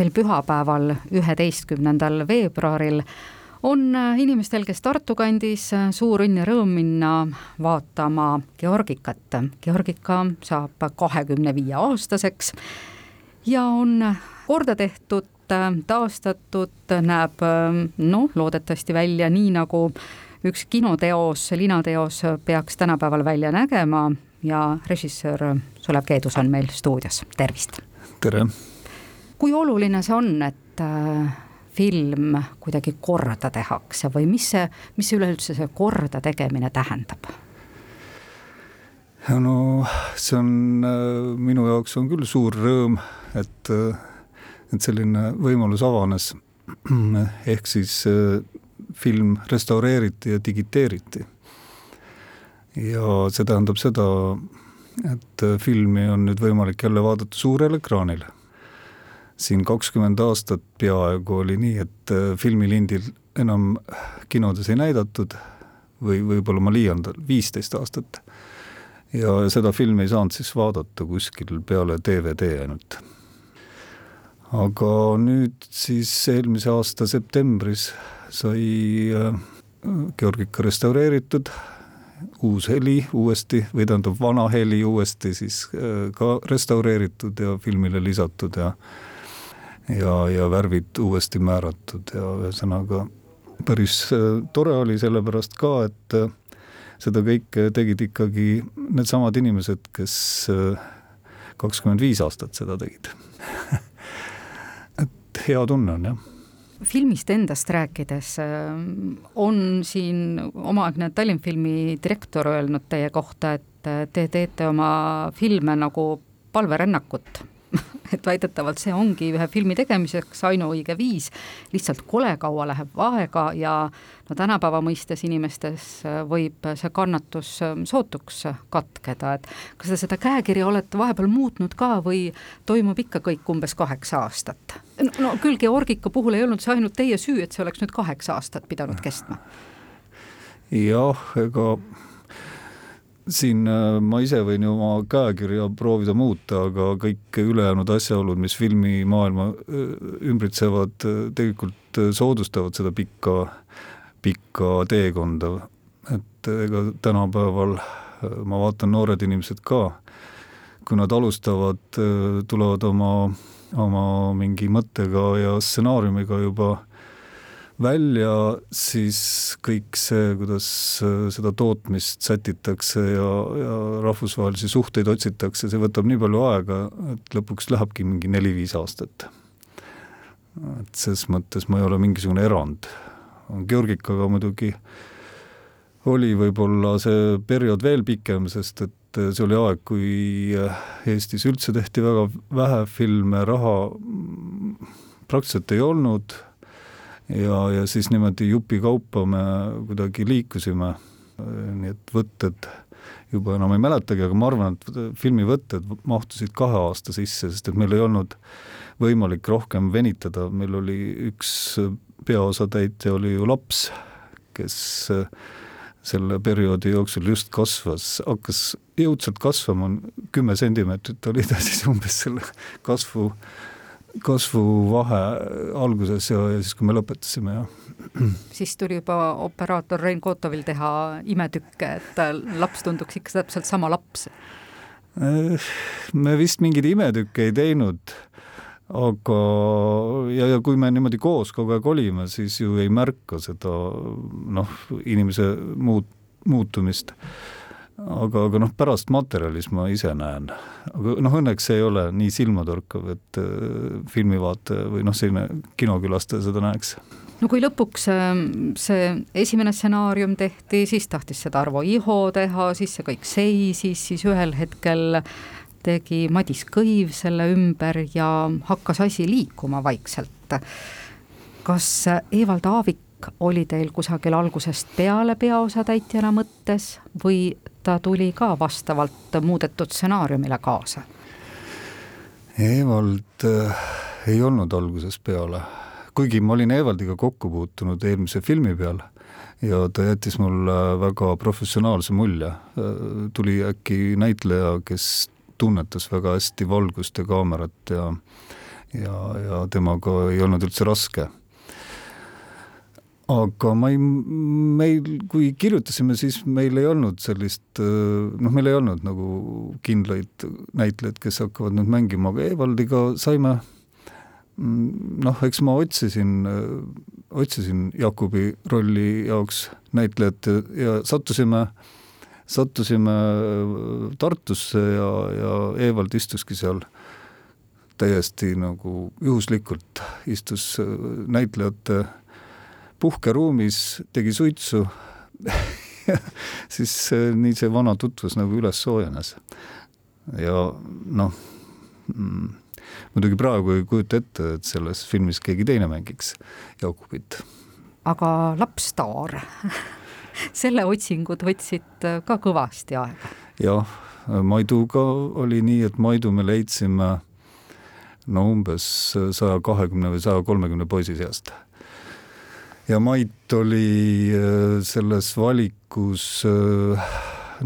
sel pühapäeval, üheteistkümnendal veebruaril on inimestel, kes Tartu kandis, suur õnn ja rõõm minna vaatama Georgikat. Georgika saab kahekümne viie aastaseks ja on korda tehtud, taastatud, näeb noh, loodetavasti välja nii, nagu üks kinoteos, linateos peaks tänapäeval välja nägema ja režissöör Sulev Keedus on meil stuudios, tervist! tere! Kui oluline see on, et äh, film kuidagi korda tehakse või mis see, mis üleüldse see korda tegemine tähendab? no see on äh, minu jaoks on küll suur rõõm, et, äh, et selline võimalus avanes. ehk siis film restaureeriti ja digiteeriti. ja see tähendab seda, et filmi on nüüd võimalik jälle vaadata suurel ekraanil siin kakskümmend aastat peaaegu oli nii, et äh, filmilindil enam kinodes ei näidatud või võib-olla ma liialdan, viisteist aastat. ja seda filmi ei saanud siis vaadata kuskil peale DVD ainult. aga nüüd siis eelmise aasta septembris sai äh, Georgika restaureeritud, uus heli uuesti või tähendab, vana heli uuesti siis äh, ka restaureeritud ja filmile lisatud ja ja, ja värvid uuesti määratud ja ühesõnaga päris äh, tore oli sellepärast ka, et äh, seda kõike tegid ikkagi needsamad inimesed, kes äh, kakskümmend viis aastat seda tegid. Et hea tunne on, jah. Filmist endast rääkides, on siin omaaegne Tallinnfilmi direktor öelnud teie kohta, et te teete oma filme nagu palverännakut et väidetavalt see ongi ühe filmi tegemiseks ainuõige viis, lihtsalt kole kaua läheb aega ja no tänapäeva mõistes inimestes võib see kannatus sootuks katkeda, et kas te seda käekirja olete vahepeal muutnud ka või toimub ikka kõik umbes kaheksa aastat? no küll Georgika puhul ei olnud see ainult teie süü, et see oleks nüüd kaheksa aastat pidanud kestma. jah, ega siin äh, ma ise võin ju oma käekirja proovida muuta, aga kõik ülejäänud asjaolud, mis filmimaailma äh, ümbritsevad, äh, tegelikult soodustavad seda pikka, pikka teekonda. et ega tänapäeval ma vaatan, noored inimesed ka, kui nad alustavad, tulevad oma, oma mingi mõttega ja stsenaariumiga juba välja, siis kõik see, kuidas äh, seda tootmist sätitakse ja, ja rahvusvahelisi suhteid otsitakse, see võtab nii palju aega, et lõpuks lähebki mingi neli-viis aastat. et ses mõttes ma ei ole mingisugune erand. Georgikaga muidugi oli võib-olla see periood veel pikem, sest et see oli aeg, kui Eestis üldse tehti väga vähe filme, raha praktiliselt ei olnud ja, ja siis niimoodi jupikaupa me kuidagi liikusime, nii et võtted juba enam ei mäletagi, aga ma arvan, et filmivõtted mahtusid kahe aasta sisse, sest et meil ei olnud võimalik rohkem venitada, meil oli üks peaosatäitja oli ju laps, kes selle perioodi jooksul just kasvas, hakkas jõudsalt kasvama, kümme sentimeetrit oli ta siis umbes selle kasvu kasvuvahe alguses ja, ja siis, kui me lõpetasime, jah. siis tuli juba operaator Rein Kotovil teha imetükke, et laps tunduks ikka täpselt sama laps? me vist mingeid imetükke ei teinud, aga ja, ja kui me niimoodi koos kogu aeg olime, siis ju ei märka seda noh, inimese muut-, muutumist aga, aga noh, pärast materjalis ma ise näen, aga noh, õnneks see ei ole nii silmatorkav, et äh, filmivaataja või noh, selline kinokülastaja seda näeks no kui lõpuks ähm, see esimene stsenaarium tehti, siis tahtis seda Arvo Iho teha, siis see kõik seisis, siis ühel hetkel tegi Madis Kõiv selle ümber ja hakkas asi liikuma vaikselt. kas Evald Aavik oli teil kusagil algusest peale peaosatäitjana mõttes või ta tuli ka vastavalt muudetud stsenaariumile kaasa? Evald äh, ei olnud algusest peale, kuigi ma olin Evaldiga kokku puutunud eelmise filmi peal ja ta jättis mulle väga professionaalse mulje. Äh, tuli äkki näitleja, kes tunnetas väga hästi valgust ja kaamerat ja ja, ja temaga ei olnud üldse raske aga ma ei, meil, kui kirjutasime, siis meil ei olnud sellist, noh, meil ei olnud nagu kindlaid näitlejaid, kes hakkavad nüüd mängima, aga Evaldiga saime. Noh, eks ma otsisin, otsisin Jakobi rolli jaoks näitlejat ja, ja sattusime, sattusime Tartusse ja, ja Evald istuski seal täiesti nagu juhuslikult, istus näitlejate puhkeruumis, tegi suitsu siis äh, nii see vana tutvus nagu üles soojenes. ja noh mm,, muidugi praegu ei kujuta ette, et selles filmis keegi teine mängiks Jakobit. aga lapsstaar selle otsingud võtsid ka kõvasti aega. jah, Maiduga oli nii, et Maidu me leidsime no umbes saja kahekümne või saja kolmekümne poisi seast ja Mait oli äh, selles valikus äh,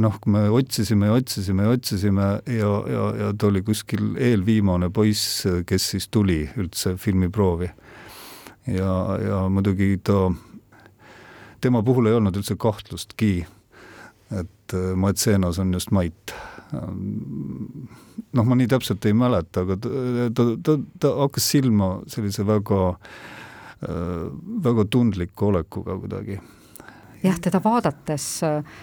noh, kui me otsisime ja otsisime ja otsisime ja, ja, ja ta oli kuskil eelviimane poiss, kes siis tuli üldse filmiproovi. ja, ja muidugi ta, tema puhul ei olnud üldse kahtlustki, et äh, Maecenas on just Mait. noh, ma nii täpselt ei mäleta, aga ta, ta, ta, ta hakkas silma sellise väga Äh, väga tundliku olekuga kuidagi. jah, teda vaadates äh,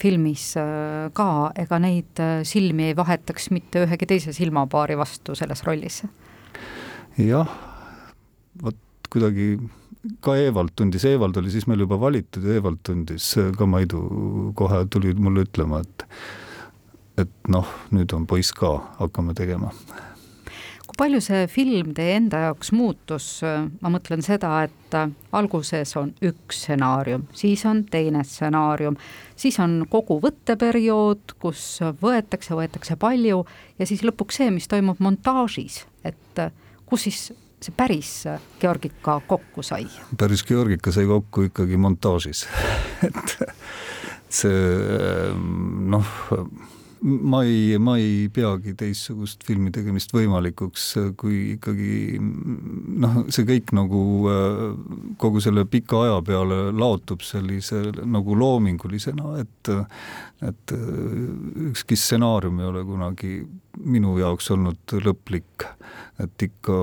filmis äh, ka, ega neid silmi ei vahetaks mitte ühegi teise silmapaari vastu selles rollis? jah, vot kuidagi ka Evald tundis, Evald oli siis meil juba valitud Evald tundis ka Maidu kohe tuli mulle ütlema, et et noh, nüüd on poiss ka, hakkame tegema palju see film teie enda jaoks muutus, ma mõtlen seda, et alguses on üks stsenaarium, siis on teine stsenaarium, siis on kogu võtteperiood, kus võetakse, võetakse palju ja siis lõpuks see, mis toimub montaažis, et kus siis see päris Georgika kokku sai? päris Georgika sai kokku ikkagi montaažis. Et see noh ma ei, ma ei peagi teistsugust filmi tegemist võimalikuks, kui ikkagi noh, see kõik nagu kogu selle pika aja peale laotub sellise nagu loomingulisena, et et ükski stsenaarium ei ole kunagi minu jaoks olnud lõplik, et ikka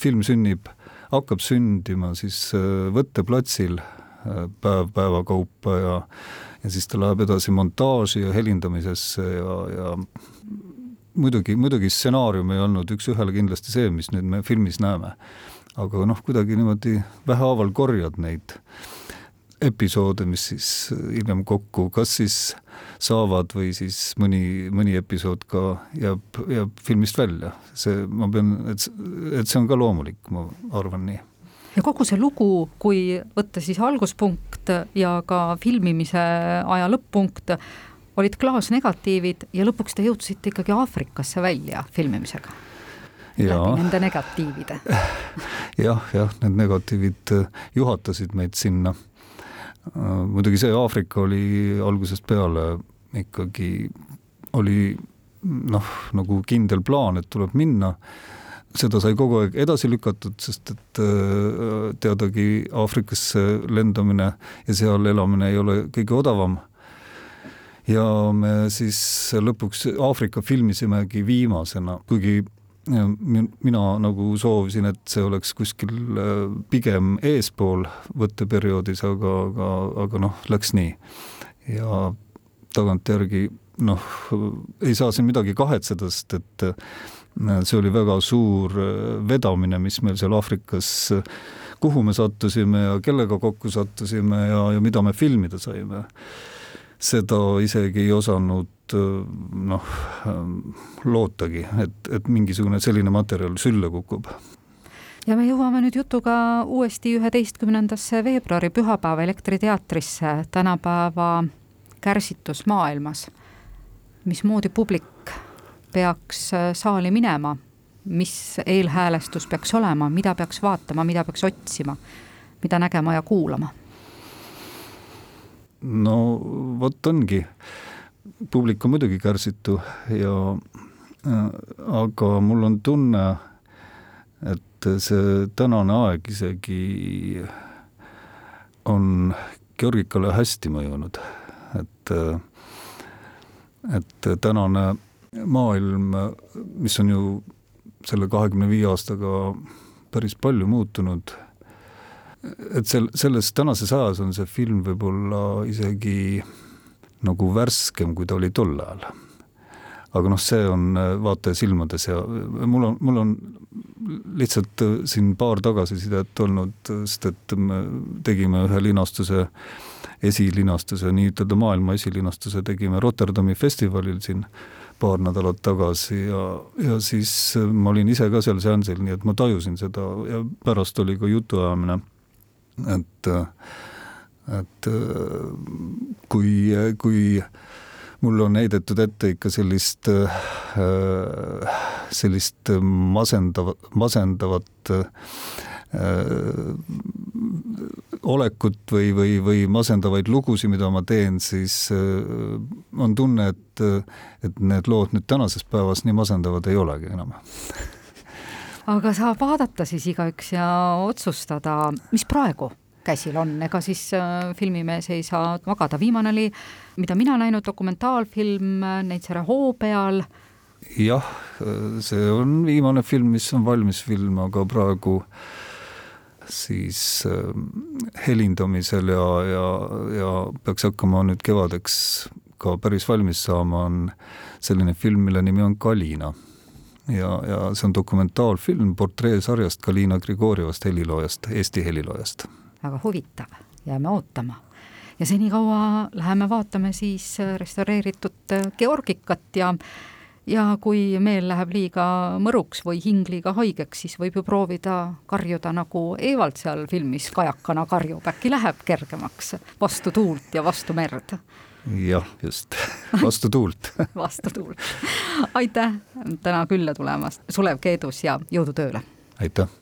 film sünnib, hakkab sündima siis võtteplatsil päev päeva kaupa ja ja siis ta läheb edasi montaaži ja helindamisesse ja, ja muidugi, muidugi stsenaarium ei olnud üks-ühele kindlasti see, mis nüüd me filmis näeme. aga noh, kuidagi niimoodi vähehaaval korjad neid episoode, mis siis hiljem kokku kas siis saavad või siis mõni, mõni episood ka jääb, jääb filmist välja. see, ma pean, et, et see on ka loomulik, ma arvan nii ja kogu see lugu, kui võtta siis alguspunkt ja ka filmimise aja lõpp-punkt, olid klaasnegatiivid ja lõpuks te jõudsite ikkagi Aafrikasse välja filmimisega. läbi nende negatiivide jah, jah, need negatiivid äh, juhatasid meid sinna. Äh, muidugi see Aafrika oli algusest peale ikkagi, oli noh, nagu kindel plaan, et tuleb minna seda sai kogu aeg edasi lükatud, sest et äh, teadagi Aafrikasse lendamine ja seal elamine ei ole kõige odavam. ja me siis lõpuks Aafrika filmisimegi viimasena, kuigi mina nagu soovisin, et see oleks kuskil äh, pigem eespool võtteperioodis, aga, aga, aga noh, läks nii. ja tagantjärgi noh, ei saa siin midagi kahetseda, sest et see oli väga suur äh, vedamine, mis meil seal Aafrikas, äh, kuhu me sattusime ja kellega kokku sattusime ja, ja mida me filmida saime. seda isegi ei osanud äh, noh, lootagi, et, et mingisugune selline materjal sülle kukub ja me jõuame nüüd jutuga uuesti üheteistkümnendasse veebruari pühapäeva Elektriteatrisse, tänapäeva kärsitus maailmas. Mismoodi publik peaks äh, saali minema, mis eelhäälestus peaks olema, mida peaks vaatama, mida peaks otsima, mida nägema ja kuulama? no vot ongi, publik on muidugi kärsitu ja äh, aga mul on tunne, et see tänane aeg isegi on Georgikale hästi mõjunud, et et tänane maailm, mis on ju selle kahekümne viie aastaga päris palju muutunud, et sel, selles tänases ajas on see film võib-olla isegi nagu värskem, kui ta oli tol ajal. aga noh, see on äh, vaataja silmades ja mul on, mul on lihtsalt äh, siin paar tagasisidet olnud, sest et me tegime ühe linastuse, esilinastuse, nii-ütelda maailma esilinastuse tegime Rotterdami festivalil siin paar nädalat tagasi ja, ja siis äh, ma olin ise ka seal seansil, nii et ma tajusin seda ja pärast oli ka jutuajamine, et, et kui, kui mulle on heidetud ette ikka sellist, äh, sellist masendavat, masendavat äh, olekut või, või, või masendavaid lugusid, mida ma teen, siis äh, on tunne, et, et need lood nüüd tänases päevas nii masendavad ei olegi enam. Aga saab vaadata siis igaüks ja otsustada, mis praegu käsil on, ega siis äh, filmimees ei saa magada, viimane oli, mida mina näinud, dokumentaalfilm äh, Neitsere hoo peal. jah, see on viimane film, mis on valmis film, aga praegu siis äh, helindamisel ja, ja, ja peaks hakkama nüüd kevadeks ka päris valmis saama, on selline film, mille nimi on Kalina. Ja, ja see on dokumentaalfilm portreesarjast Kalina Grigorjevast heliloojast, Eesti heliloojast. Väga huvitav, jääme ootama. ja senikaua läheme vaatame siis restaureeritud Georgikat ja ja kui meel läheb liiga mõruks või hing liiga haigeks, siis võib ju proovida karjuda, nagu Evald seal filmis kajakana karjub, äkki läheb kergemaks vastu tuult ja vastu merd. jah, just, vastu tuult vastu tuult. aitäh täna külla tulemast, Sulev Keedus ja jõudu tööle! aitäh!